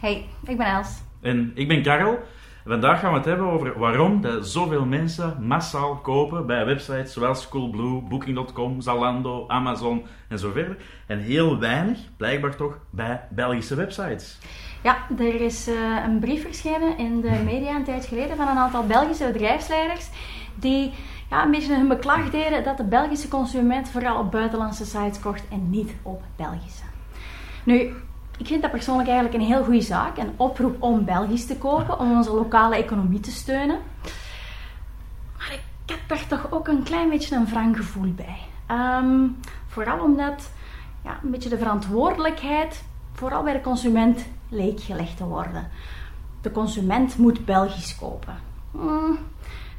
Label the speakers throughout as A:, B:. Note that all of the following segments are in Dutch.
A: Hey, ik ben Els.
B: En ik ben Karel. Vandaag gaan we het hebben over waarom dat zoveel mensen massaal kopen bij websites zoals Coolblue, Booking.com, Zalando, Amazon en zo verder. En heel weinig, blijkbaar toch, bij Belgische websites.
A: Ja, er is uh, een brief verschenen in de media een tijd geleden van een aantal Belgische bedrijfsleiders die ja, een beetje hun beklag deden dat de Belgische consument vooral op buitenlandse sites kocht en niet op Belgische. Nu, ik vind dat persoonlijk eigenlijk een heel goede zaak. Een oproep om Belgisch te kopen, om onze lokale economie te steunen. Maar ik heb daar toch ook een klein beetje een wrang gevoel bij. Ehm, vooral omdat ja, een beetje de verantwoordelijkheid vooral bij de consument leek gelegd te worden. De consument moet Belgisch kopen. Hmm.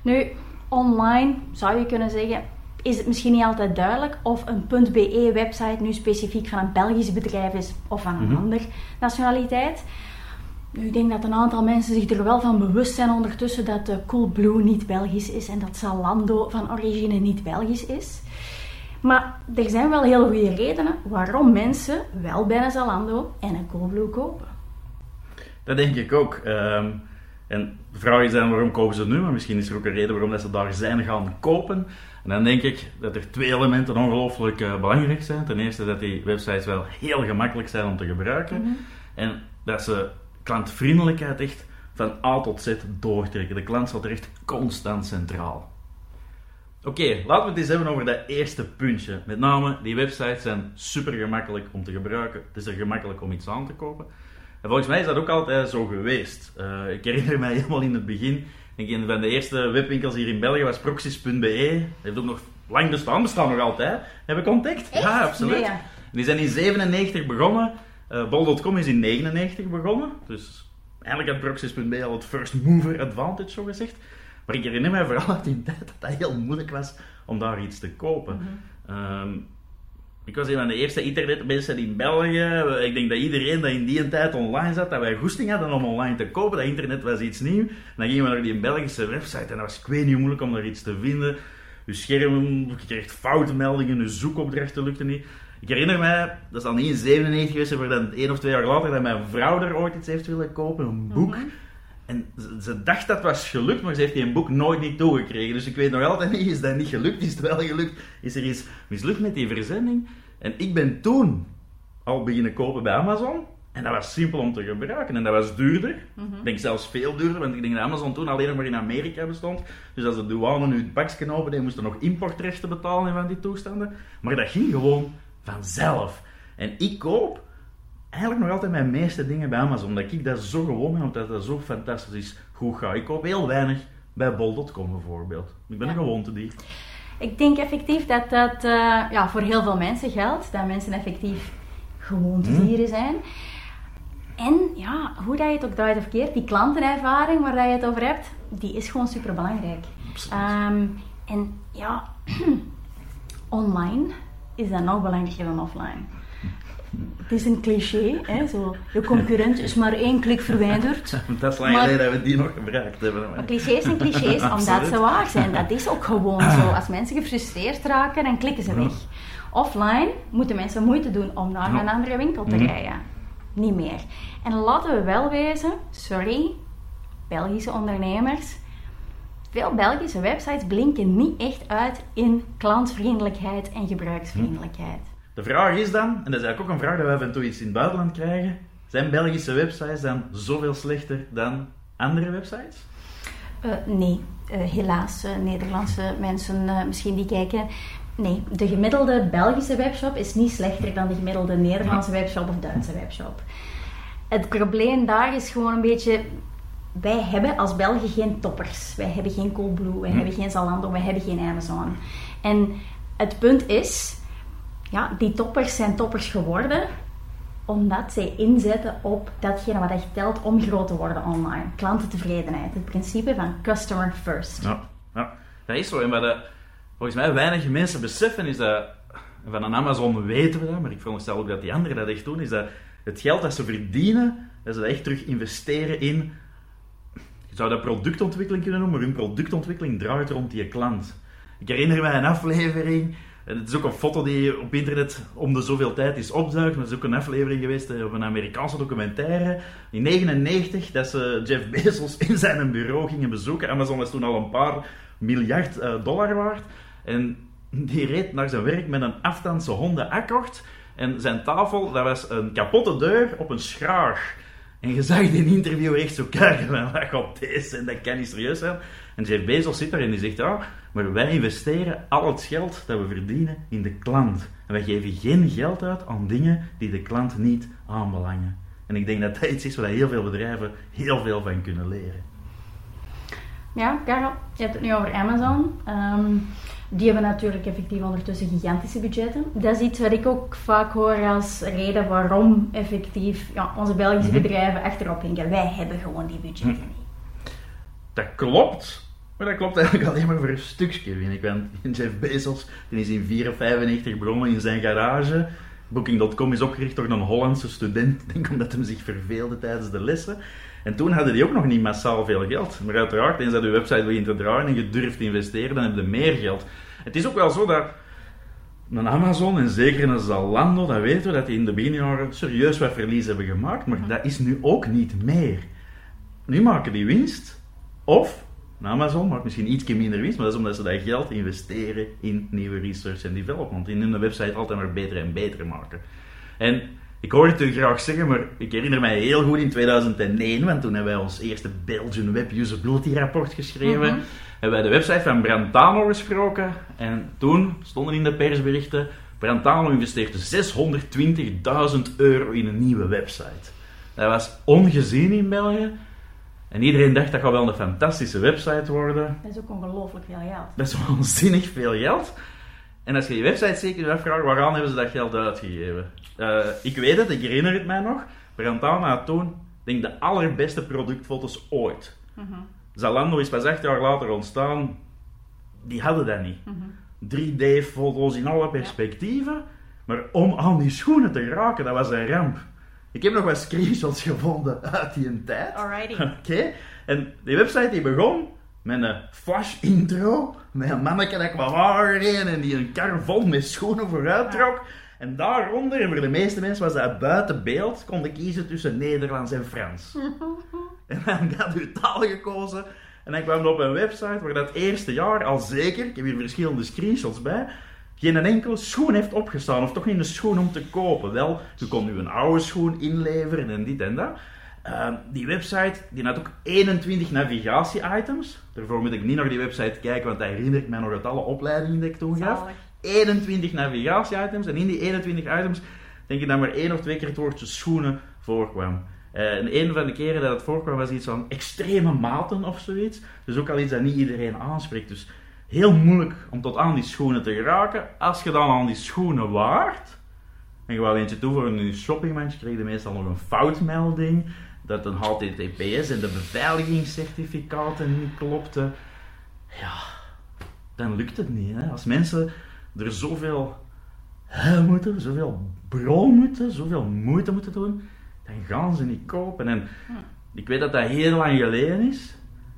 A: Nu, online zou je kunnen zeggen, is het misschien niet altijd duidelijk of een .be-website nu specifiek van een Belgisch bedrijf is of van een mm andere nationaliteit. Nu, ik denk dat een aantal mensen zich er wel van bewust zijn ondertussen dat Coolblue niet Belgisch is en dat Zalando van origine niet Belgisch is. Maar er zijn wel heel goede redenen waarom mensen wel bij een Zalando en een Coolblue kopen.
B: Dat denk ik ook. Ehm, en de vraag is dan waarom kopen ze nu, maar misschien is er ook een reden waarom dat ze daar zijn gaan kopen. En dan denk ik dat er twee elementen ongelooflijk uh, belangrijk zijn. Ten eerste dat die websites wel heel gemakkelijk zijn om te gebruiken. Mhm. En dat ze klantvriendelijkheid echt van A tot Z doortrekken. De klant staat er echt constant centraal. Oké, laten we het eens hebben over dat eerste puntje. Met name, die websites zijn super gemakkelijk om te gebruiken. Het is er gemakkelijk om iets aan te kopen. En volgens mij is dat ook altijd zo geweest. Uh, ik herinner mij helemaal in het begin denk een van de eerste webwinkels hier in België was proxies.be. Dat heeft ook nog lang bestaan, bestaan nog altijd. Heb ik ontdekt? Ja, absoluut. Die zijn in 97 begonnen. Uh, Bol.com is in 99 begonnen. Dus eigenlijk had proxies.be al het first mover advantage, zo gezegd. Maar ik herinner mij vooral uit die tijd dat dat heel moeilijk was om daar iets te kopen. Mm ik was een van de eerste internetmensen in België. Ik denk dat iedereen dat in die tijd online zat, dat wij goesting hadden om online te kopen. Dat internet was iets nieuws. dan gingen we naar die Belgische website en dat was ik weet niet moeilijk om daar iets te vinden. Je scherm, je kreeg foutmeldingen, je zoekopdrachten lukte niet. Ik herinner mij, dat is al niet in 97 geweest, maar dan één of twee jaar later, dat mijn vrouw er ooit iets heeft willen kopen, een boek. Mhm. En ze, dacht dat was gelukt, maar ze heeft die een boek nooit niet toegekregen. Dus ik weet nog altijd niet, is dat niet gelukt? Is het wel gelukt? Is er iets mislukt met die verzending? En ik ben toen al beginnen kopen bij Amazon. En dat was simpel om te gebruiken. En dat was duurder. Mhm. Ik denk zelfs veel duurder, want ik denk dat Amazon toen alleen nog maar in Amerika bestond. Dus als de douane nu het bakje opende, moesten nog importrechten betalen van die toestanden. Maar dat ging gewoon vanzelf. En ik koop eigenlijk nog altijd mijn meeste dingen bij Amazon. Omdat ik dat zo gewoon ben, omdat dat zo fantastisch goed gaat. Ik koop heel weinig bij bol.com bijvoorbeeld. Ik ben ja. een gewoontedier.
A: Ik denk effectief dat dat uh, ja, voor heel veel mensen geldt. Dat mensen effectief gewoontedieren hm. zijn. En ja, hoe dat je het ook draait of keert, die klantenervaring waar je het over hebt, die is gewoon super belangrijk. Um, en ja, online is dat nog belangrijker dan offline. Het is een cliché, hè, zo. De concurrent is maar één klik verwijderd.
B: dat is lang geleden dat we die nog gebruikt hebben.
A: Maar clichés zijn clichés, omdat ze waar zijn. Dat is ook gewoon zo. Als mensen gefrustreerd raken, dan klikken ze weg. Offline moeten mensen moeite doen om naar een andere winkel te mhm. rijden. Niet meer. En laten we wel wezen, sorry, Belgische ondernemers. Veel Belgische websites blinken niet echt uit in klantvriendelijkheid en gebruiksvriendelijkheid.
B: De vraag is dan, en dat is eigenlijk ook een vraag dat wij van toe iets in het buitenland krijgen, zijn Belgische websites dan zoveel slechter dan andere websites?
A: Uh, nee, uh, helaas. Uh, Nederlandse mensen misschien die kijken. Nee, de gemiddelde Belgische webshop is niet slechter dan de gemiddelde Nederlandse webshop of Duitse webshop. Het probleem daar is gewoon een beetje. Wij hebben als Belgen geen toppers. Wij hebben geen Coolblue, wij hm. hebben geen Zalando, wij hebben geen Amazon. En het punt is, ja, die toppers zijn toppers geworden omdat zij inzetten op datgene wat echt telt om groot te worden online. Klantentevredenheid. Het principe van customer first.
B: Ja, dat is zo. En wat volgens mij weinig mensen beseffen is dat... Van een Amazon weten we dat, maar ik veronderstel ook dat die anderen dat echt doen, is dat het geld dat ze verdienen, dat ze dat echt terug investeren in... Je zou dat productontwikkeling kunnen noemen, maar hun productontwikkeling draait rond die klant. Ik herinner mij een aflevering Het is ook een foto die op internet om de zoveel tijd is opzuigd. Maar het is ook een aflevering geweest eh, op een Amerikaanse documentaire. In 1999, dat ze Jeff Bezos in zijn bureau gingen bezoeken. Amazon is toen al een paar miljard uh, dollar waard. En die reed naar zijn werk met een afstandse Honda Accord. En zijn tafel, dat was een kapotte deur op een schraag. En je zag een interview echt zo kijken van, wat gaat deze en dat kan niet serieus zijn. En Jeff Bezos zit daar en die zegt, ja, maar wij investeren al het geld dat we verdienen in de klant. En wij geven geen geld uit aan dingen die de klant niet aanbelangen. En ik denk dat dat iets is waar heel veel bedrijven heel veel van kunnen leren.
A: Ja, Karel, je hebt het nu over Amazon. Ehm, die hebben natuurlijk effectief ondertussen gigantische budgetten. Dat is iets wat ik ook vaak hoor als reden waarom effectief ja, onze Belgische mhm. bedrijven achterop hinken. Wij hebben gewoon die budgetten mhm. niet.
B: Dat klopt. Maar dat klopt eigenlijk alleen maar voor een stukje, vind ik. Want Jeff Bezos die is in 1994 begonnen in zijn garage. Booking.com is opgericht door een Hollandse student. Ik denk omdat hij zich verveelde tijdens de lessen. En toen hadden die ook nog niet massaal veel geld. Maar uiteraard, eens dat je website begint te draaien en je durft te investeren, dan heb je meer geld. Het is ook wel zo dat een Amazon en zeker een Zalando, dat weten we, dat die in de beginjaren serieus wat verlies hebben gemaakt. Maar dat is nu ook niet meer. Nu maken die winst. Of Amazon maakt misschien iets minder winst, maar dat is omdat ze dat geld investeren in nieuwe research en development. In hun website altijd maar beter en beter maken. En ik hoor het u graag zeggen, maar ik herinner mij heel goed in 2001, want toen hebben wij ons eerste Belgian Web Usability rapport geschreven. Mm Hebben wij de website van Brantano gesproken. En toen stonden in de persberichten: Brantano investeert 620.000 euro in een nieuwe website. Dat was ongezien in België. En iedereen dacht dat gaat wel een fantastische website worden.
A: Dat is ook ongelooflijk veel geld.
B: Dat is waanzinnig veel geld. En als je je website zeker afvraagt, waaraan hebben ze dat geld uitgegeven? Uh, ik weet het, ik herinner het mij nog. Brantana had toen, denk de allerbeste productfoto's ooit. Uh Zalando is pas acht jaar later ontstaan. Die hadden dat niet. 3D-foto's in alle perspectieven. Maar om aan die schoenen te raken, dat was een ramp. Ik heb nog wat screenshots gevonden uit die tijd.
A: Alrighty.
B: Oké. En die website die begon met een flash intro. Met een manneke dat kwam aangereden en die een kar vol met schoenen vooruit trok. En daaronder, en voor de meeste mensen was dat buiten beeld, konden kiezen tussen Nederlands en Frans. en dan had u taal gekozen. En dan kwam op een website waar dat eerste jaar al zeker, ik heb hier verschillende screenshots bij, geen enkele schoen heeft opgestaan, of toch niet een schoen om te kopen. Wel, u kon nu een oude schoen inleveren en dit en dat. Ehm, die website die had ook 21 navigatie-items. Daarvoor moet ik niet naar die website kijken, want dat herinnert mij nog uit alle opleidingen die ik toen gaf. 21 navigatie-items. En in die 21 items denk ik dat maar één of twee keer het woordje schoenen voorkwam. Uh, en een van de keren dat het voorkwam was iets van extreme maten of zoiets. Dus ook al iets dat niet iedereen aanspreekt. Dus heel moeilijk om tot aan die schoenen te geraken. Als je dan aan die schoenen waart, en je wou eentje toe voor een shoppingmandje, kreeg je meestal nog een foutmelding. Dat een HTTPS en de beveiligingscertificaten niet klopten. Ja, dan lukt het niet. Hè? Als mensen er zoveel moeten, zoveel bron moeten, zoveel moeite moeten doen, dan gaan ze niet kopen. En ik weet dat dat heel lang geleden is,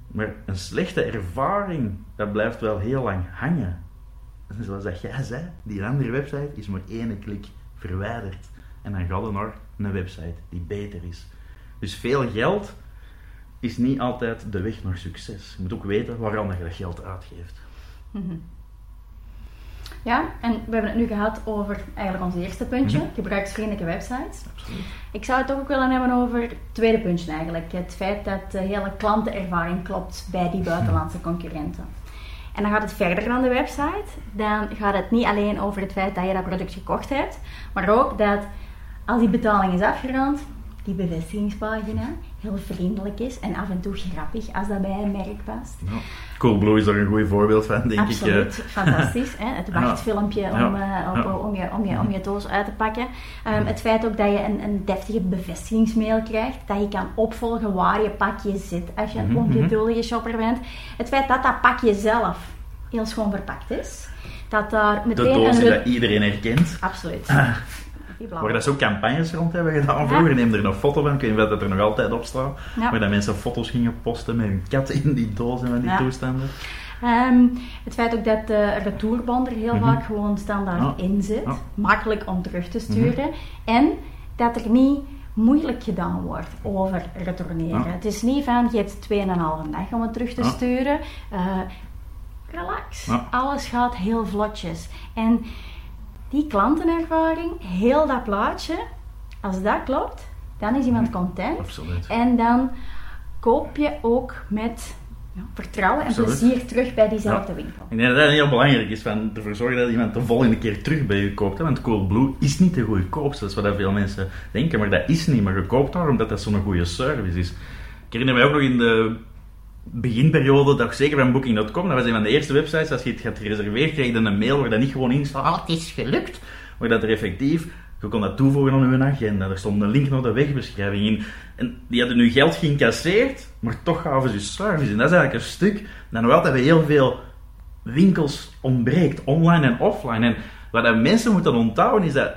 B: maar een slechte ervaring, dat blijft wel heel lang hangen. En zoals dat jij zei, die andere website is maar één klik verwijderd. En dan gaat er naar een website die beter is. Dus veel geld is niet altijd de weg naar succes. Je moet ook weten waarom je dat geld uitgeeft. Mhm.
A: Ja, en we hebben het nu gehad over eigenlijk ons eerste puntje, mm -hmm. gebruiksvriendelijke websites.
B: Absoluut.
A: Ik zou het toch ook willen hebben over het tweede puntje eigenlijk. Het feit dat de hele klantenervaring klopt bij die buitenlandse concurrenten. En dan gaat het verder dan de website. Dan gaat het niet alleen over het feit dat je dat product gekocht hebt, maar ook dat als die betaling is afgerond, die bevestigingspagina heel vriendelijk is en af en toe grappig als dat bij een merk past. Ja.
B: Coolblue is daar een goed voorbeeld van, denk
A: Absoluut, ik. Absoluut, fantastisch. Hè? Het wachtfilmpje om, uh, om, je, om, je, om je doos uit te pakken. Um, het feit ook dat je een, een deftige bevestigingsmail krijgt, dat je kan opvolgen waar je pakje zit als je een mhm, mhm. ongeduldige shopper bent. Het feit dat dat pakje zelf heel schoon verpakt is. Dat daar meteen
B: de doos een... dat iedereen herkent.
A: Absoluut.
B: Waar dat ze ook campagnes rond hebben gedaan vroeger. Neem er een foto van, ik weet niet of dat er nog altijd op staat. Ja. Waar dat mensen foto's gingen posten met hun kat in die doos en van die toestanden.
A: Ehm, het feit ook dat de retourband er heel vaak gewoon standaard in zit. Makkelijk om terug te sturen. En dat er niet moeilijk gedaan wordt over retourneren. Het is niet van, je hebt 2,5 dag om het terug te sturen. Eh, relax. Alles gaat heel vlotjes. En die klantenervaring, heel dat plaatje, als dat klopt, dan is iemand content.
B: Absoluut.
A: En dan koop je ook met ja, vertrouwen en
B: Absoluut.
A: plezier terug bij diezelfde winkel.
B: Ik denk dat dat heel belangrijk is, van ervoor zorgen dat iemand de volgende keer terug bij je koopt. Hè? Want Coolblue is niet de goedkoopste, dat is wat veel mensen denken, maar dat is niet. Maar je koopt daar omdat dat zo'n goede service is. Ik herinner mij ook nog in de beginperiode, dat zeker van Booking.com, dat was een van de eerste websites, als je het had gereserveerd, kreeg je een mail waar dat niet gewoon in staat, ah, het is gelukt. Maar dat er effectief, je kon dat toevoegen aan je agenda, er stond een link naar de wegbeschrijving in. En die hadden nu geld geïncasseerd, maar toch gaven ze service. En dat is eigenlijk een stuk dat nog altijd heel veel winkels ontbreekt, online en offline. En wat mensen moeten onthouden is dat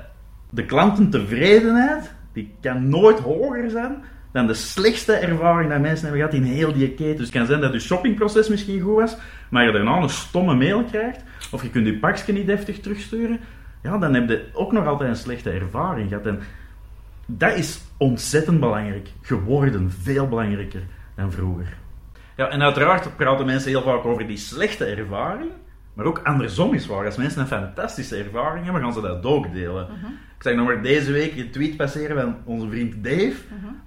B: de klantentevredenheid, die kan nooit hoger zijn dan de slechtste ervaring dat mensen hebben gehad in heel die keten. Dus het kan zijn dat je shoppingproces misschien goed was, maar je daarna een stomme mail krijgt, of je kunt je pakje niet deftig terugsturen, ja, dan heb je ook nog altijd een slechte ervaring gehad. En dat is ontzettend belangrijk geworden, veel belangrijker dan vroeger. Ja, en uiteraard praten mensen heel vaak over die slechte ervaring, maar ook andersom is waar. Als mensen een fantastische ervaring hebben, gaan ze dat ook delen. Ik zag nog maar deze week een tweet passeren van onze vriend Dave,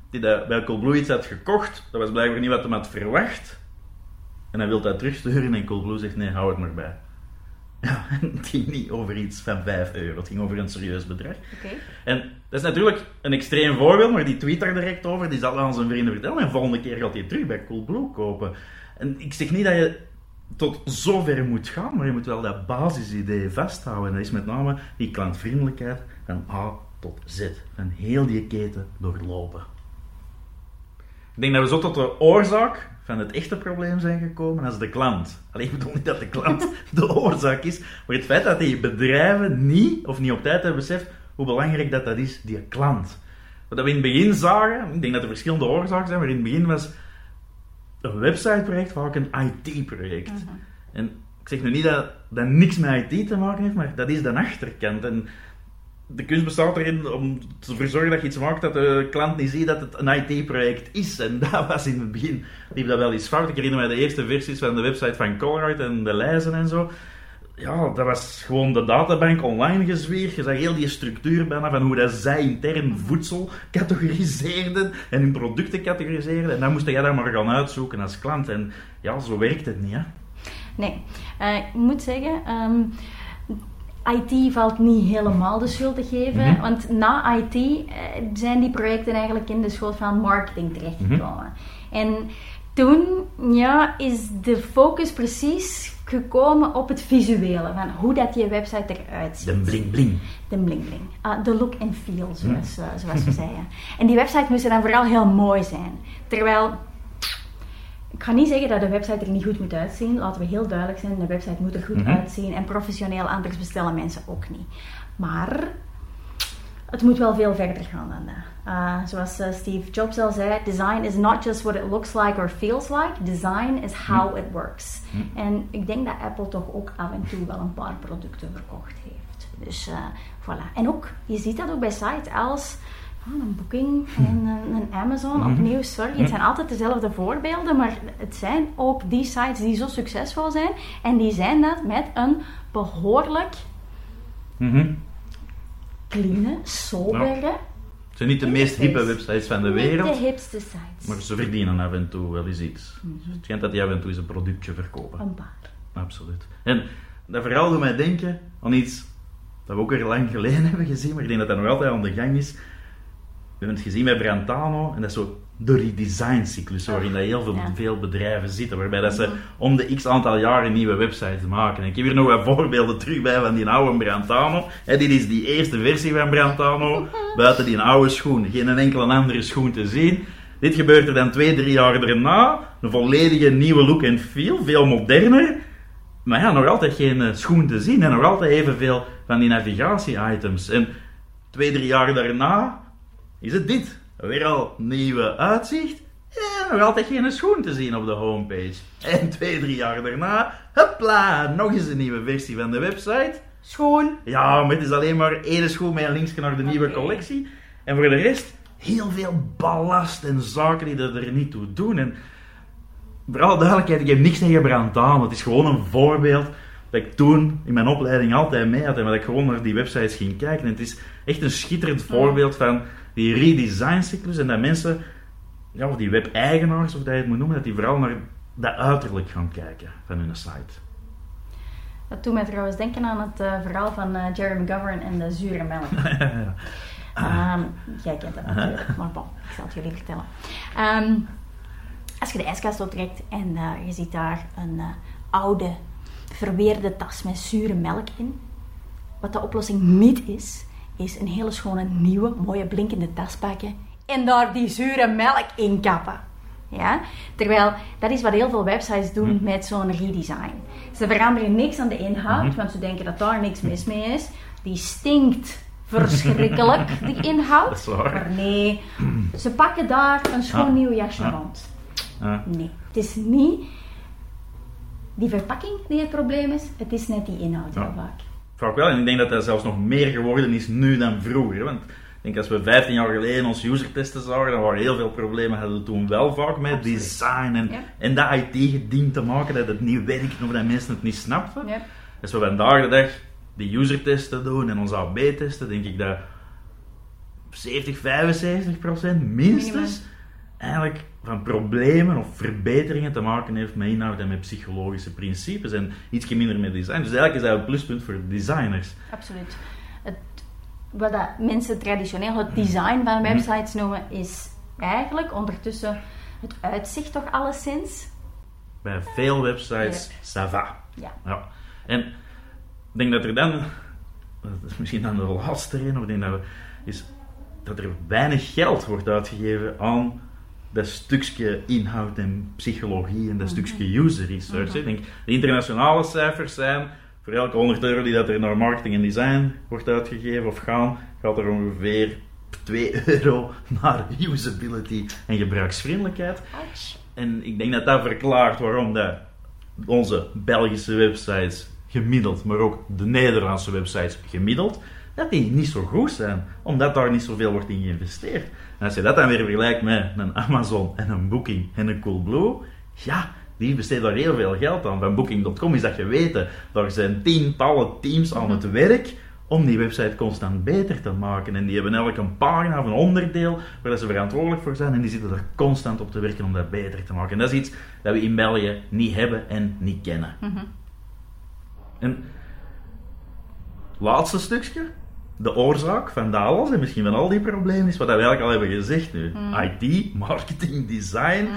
B: die dat bij Coolblue iets had gekocht. Dat was blijkbaar niet wat hij had verwacht. En hij wil dat terugsturen en Coolblue zegt, nee, hou het maar bij. Ja, het ging niet over iets van 5 euro, het ging over een serieus bedrag. En dat is natuurlijk een extreem voorbeeld, maar die tweet daar direct over. Die zal aan zijn vrienden vertellen. En volgende keer gaat hij terug bij Coolblue kopen. En ik zeg niet dat je tot zover moet gaan, maar je moet wel dat basisidee vasthouden. En dat is met name die klantvriendelijkheid van A tot Z. Van heel die keten doorlopen. Ik denk dat we zo tot de oorzaak van het echte probleem zijn gekomen als de klant. Alleen ik bedoel niet dat de klant de oorzaak is, maar het feit dat die bedrijven niet of niet op tijd hebben beseft hoe belangrijk dat, dat is, die klant. Wat we in het begin zagen, ik denk dat er verschillende oorzaken zijn, maar in het begin was een websiteproject vaak een IT-project. En ik zeg nu niet dat dat niks met IT te maken heeft, maar dat is de achterkant. En de kunst bestaat erin om ervoor te zorgen dat je iets maakt dat de klant niet ziet dat het een IT-project is. En dat was in het begin, liep dat wel iets fout. Ik herinner mij de eerste versies van de website van Colruyt en de lijzen en zo. Ja, dat was gewoon de databank online gezweerd. Je zag heel die structuur bijna van hoe dat zij intern voedsel categoriseerden en hun producten categoriseerden. En dan moest jij daar maar gaan uitzoeken als klant. En ja, zo werkt het niet, hè.
A: Nee, Eh, ik moet zeggen, ehm, IT valt niet helemaal de schuld te geven.
B: Mhm.
A: Want na IT eh, zijn die projecten eigenlijk in de schuld van marketing terechtgekomen. En toen ja, is de focus precies gekomen op het visuele. Van hoe dat je website eruit ziet.
B: De bling bling.
A: De bling bling. Ah, de look and feel, zoals, eh, zoals we zeiden. En die website moest dan vooral heel mooi zijn. Terwijl, ik ga niet zeggen dat de website er niet goed moet uitzien. Laten we heel duidelijk zijn, de website moet er goed
B: Mhm.
A: uitzien. En professioneel, anders bestellen mensen ook niet. Maar, het moet wel veel verder gaan dan dat. Ah, zoals eh, Steve Jobs al zei, design is not just what it looks like or feels like. Design is how it works. En ik denk dat Apple toch ook af en toe wel een paar producten verkocht heeft. Dus eh, voilà. En ook, je ziet dat ook bij sites als een Booking en een, een Amazon. Opnieuw, sorry, het zijn altijd dezelfde voorbeelden, maar het zijn ook die sites die zo succesvol zijn. En die zijn dat met een behoorlijk
B: Mhm.
A: Clean, sobere,
B: Het zijn niet de meest hippe websites van de
A: niet
B: wereld,
A: de hipste sites.
B: maar ze verdienen af en toe wel eens iets.
A: Mhm.
B: Het schijnt dat die af en toe eens een productje verkopen.
A: Een paar.
B: Absoluut. En dat verhaal doet mij denken aan iets dat we ook weer lang geleden hebben gezien, maar ik denk dat dat nog altijd aan de gang is. We hebben het gezien bij Brantano, en dat is zo de redesigncyclus, waarin dat heel veel,
A: Ja.
B: veel bedrijven zitten, waarbij dat ze om de x aantal jaren nieuwe websites maken. En ik heb hier nog wat voorbeelden terug bij van die oude Brantano. Hè, dit is die eerste versie van Brantano, buiten die oude schoen. Geen enkele andere schoen te zien. Dit gebeurt er dan twee, drie jaar daarna. Een volledige nieuwe look en feel, veel moderner. Maar ja, nog altijd geen eh, schoen te zien en nog altijd evenveel van die navigatie-items. En twee, drie jaar daarna is het dit. Weer al nieuwe uitzicht en nog altijd geen schoen te zien op de homepage. En twee, drie jaar daarna, hopla, nog eens een nieuwe versie van de website.
A: Schoon.
B: Ja, maar het is alleen maar één schoen met een linkje naar de nieuwe collectie. En voor de rest, heel veel ballast en zaken die er er niet toe doen. En voor alle duidelijkheid, ik heb niks tegen Brandaan. Het is gewoon een voorbeeld dat ik toen in mijn opleiding altijd mee had. En dat ik gewoon naar die websites ging kijken. En het is echt een schitterend voorbeeld van die redesign-cyclus. En dat mensen, ja, of die web-eigenaars, of dat je het moet noemen, dat die vooral naar dat uiterlijk gaan kijken van hun site.
A: Dat doet mij trouwens denken aan het eh, verhaal van eh, Jerry McGovern en de zure melk. Ehm, jij kent dat natuurlijk, maar bon, ik zal het jullie vertellen. Ehm, als je de ijskast optrekt en eh, je ziet daar een oude, verweerde tas met zure melk in. Wat de oplossing niet is, is een hele schone, nieuwe, mooie, blinkende tas pakken en daar die zure melk in kappen. Ja? Terwijl dat is wat heel veel websites doen met zo'n redesign. Ze veranderen niks aan de inhoud, want ze denken dat daar niks mis mee is. Die stinkt verschrikkelijk, die inhoud. Maar nee, ze pakken daar een schoon
B: Ja.
A: nieuw jasje
B: Ja.
A: rond.
B: Ja.
A: Nee, het is niet die verpakking die het probleem is, het is net die inhoud heel
B: Ja.
A: vaak.
B: Vaak wel, en ik denk dat dat zelfs nog meer geworden is nu dan vroeger. Want ik denk als we 15 jaar geleden ons usertesten zagen, dan waren heel veel problemen hadden we toen wel vaak met
A: Absoluut.
B: design en,
A: Ja.
B: en dat IT-geding te maken, dat het niet werkt of dat mensen het niet snapten.
A: Ja.
B: Als we vandaag de dag die usertesten doen en onze AB-testen, denk ik dat 70, 75 procent minstens
A: Minimum.
B: Eigenlijk van problemen of verbeteringen te maken heeft met inhoud en met psychologische principes en iets minder met design. Dus eigenlijk is dat een pluspunt voor designers.
A: Absoluut. Het, wat dat mensen traditioneel het design van websites noemen, is eigenlijk ondertussen het uitzicht toch alleszins.
B: Bij veel websites, ça va.
A: Ja.
B: Ja. En ik denk dat er dan, dat is misschien dan de laatste reden, of denk dat, we, is dat er weinig geld wordt uitgegeven aan dat stukje inhoud en psychologie en dat stukje user research. Ik denk, de internationale cijfers zijn, voor elke 100 euro die dat er naar marketing en design wordt uitgegeven of gaan, gaat er ongeveer 2 euro naar usability en gebruiksvriendelijkheid. En ik denk dat dat verklaart waarom dat onze Belgische websites gemiddeld, maar ook de Nederlandse websites gemiddeld, dat die niet zo goed zijn, omdat daar niet zoveel wordt in geïnvesteerd. En als je dat dan weer vergelijkt met een Amazon en een Booking en een Coolblue, ja, die besteden daar heel veel geld aan. Van Booking.com is dat geweten. Daar zijn tientallen teams aan het werk om die website constant beter te maken. En die hebben elk een pagina of een onderdeel waar ze verantwoordelijk voor zijn. En die zitten er constant op te werken om dat beter te maken. En dat is iets dat we in België niet hebben en niet kennen. En laatste stukje. De oorzaak van dat alles en misschien van al die problemen is wat we eigenlijk al hebben gezegd nu. IT, marketing, design.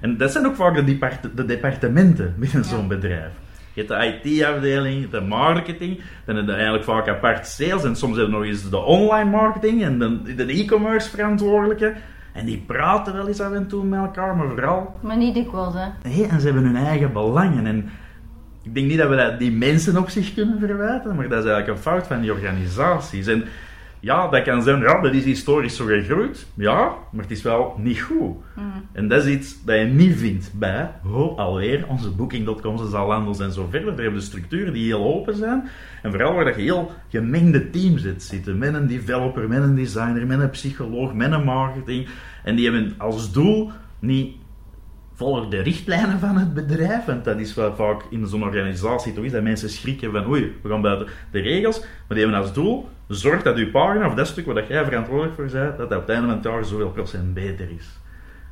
B: En dat zijn ook vaak de, depart- de departementen binnen zo'n bedrijf. Je hebt de IT-afdeling, de marketing, dan heb je eigenlijk vaak apart sales en soms hebben we nog eens de online marketing en de, e-commerce verantwoordelijke. En die praten wel eens af en toe met elkaar, maar vooral
A: Maar niet dikwijls, hè.
B: Nee, en ze hebben hun eigen belangen. En ik denk niet dat we dat die mensen op zich kunnen verwijten, maar dat is eigenlijk een fout van die organisaties. En ja, dat kan zijn, ja, dat is historisch zo gegroeid. Ja, maar het is wel niet goed. En dat is iets dat je niet vindt bij, oh, alweer, onze Booking.coms en Zalando's en zo verder. Er hebben de structuren die heel open zijn. En vooral waar dat je heel gemengde teams zit zitten. Met een developer, met een designer, met een psycholoog, met een marketing. En die hebben als doel niet volg de richtlijnen van het bedrijf. Want dat is wat vaak in zo'n organisatie toch is, dat mensen schrikken van oei, we gaan buiten de regels. Maar die hebben als doel, zorg dat uw pagina of dat stuk waar dat jij verantwoordelijk voor bent, dat dat op het einde van het jaar zoveel procent beter is.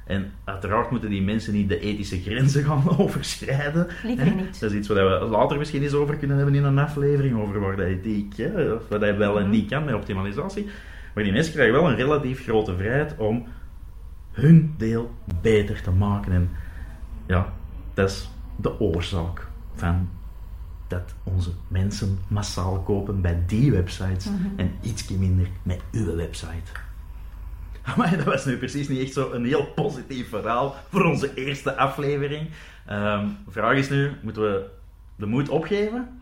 B: En uiteraard moeten die mensen niet de ethische grenzen gaan overschrijden.
A: Liever niet.
B: Dat is iets waar we later misschien eens over kunnen hebben in een aflevering, over waar dat ethiek, hè, of wat hij wel en niet kan met optimalisatie. Maar die mensen krijgen wel een relatief grote vrijheid om hun deel beter te maken. En ja, dat is de oorzaak van dat onze mensen massaal kopen bij die websites en ietsje minder met uw website. Maar dat was nu precies niet echt zo een heel positief verhaal voor onze eerste aflevering. Ehm, de vraag is nu, moeten we de moed opgeven?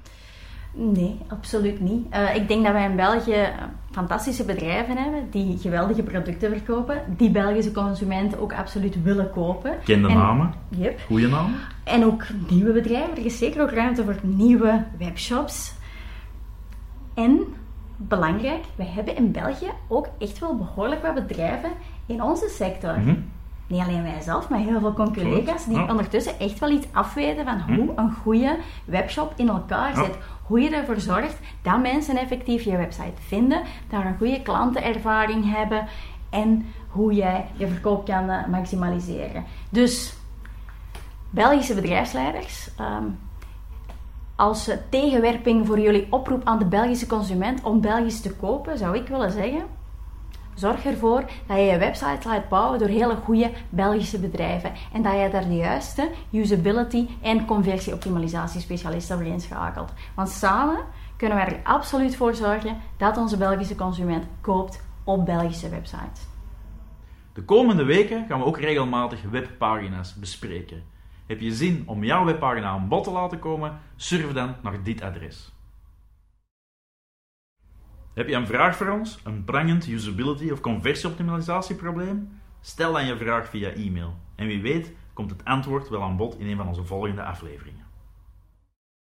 A: Nee, absoluut niet. Uh, ik denk dat wij in België fantastische bedrijven hebben die geweldige producten verkopen, die Belgische consumenten ook absoluut willen kopen.
B: Kende en, namen?
A: Yep.
B: Goeie namen?
A: En ook nieuwe bedrijven. Er is zeker ook ruimte voor nieuwe webshops. En, belangrijk, we hebben in België ook echt wel behoorlijk wat bedrijven in onze sector. Mhm. Niet alleen wij zelf, maar heel veel collega's die ondertussen echt wel iets afweten van hoe mhm. een goede webshop in elkaar zit. Hoe je ervoor zorgt dat mensen effectief je website vinden, daar een goede klantenervaring hebben en hoe jij je verkoop kan eh, maximaliseren. Dus Belgische bedrijfsleiders, um, als tegenwerping voor jullie oproep aan de Belgische consument om Belgisch te kopen, zou ik willen zeggen: zorg ervoor dat je je website laat bouwen door hele goede Belgische bedrijven en dat je daar de juiste usability en conversieoptimalisatie specialisten voor inschakelt. Want samen kunnen wij er absoluut voor zorgen dat onze Belgische consument koopt op Belgische websites.
B: De komende weken gaan we ook regelmatig webpagina's bespreken. Heb je zin om jouw webpagina aan bod te laten komen? Surf dan naar dit adres. Heb je een vraag voor ons? Een prangend usability of conversieoptimalisatieprobleem? Stel dan je vraag via e-mail. En wie weet komt het antwoord wel aan bod in een van onze volgende afleveringen.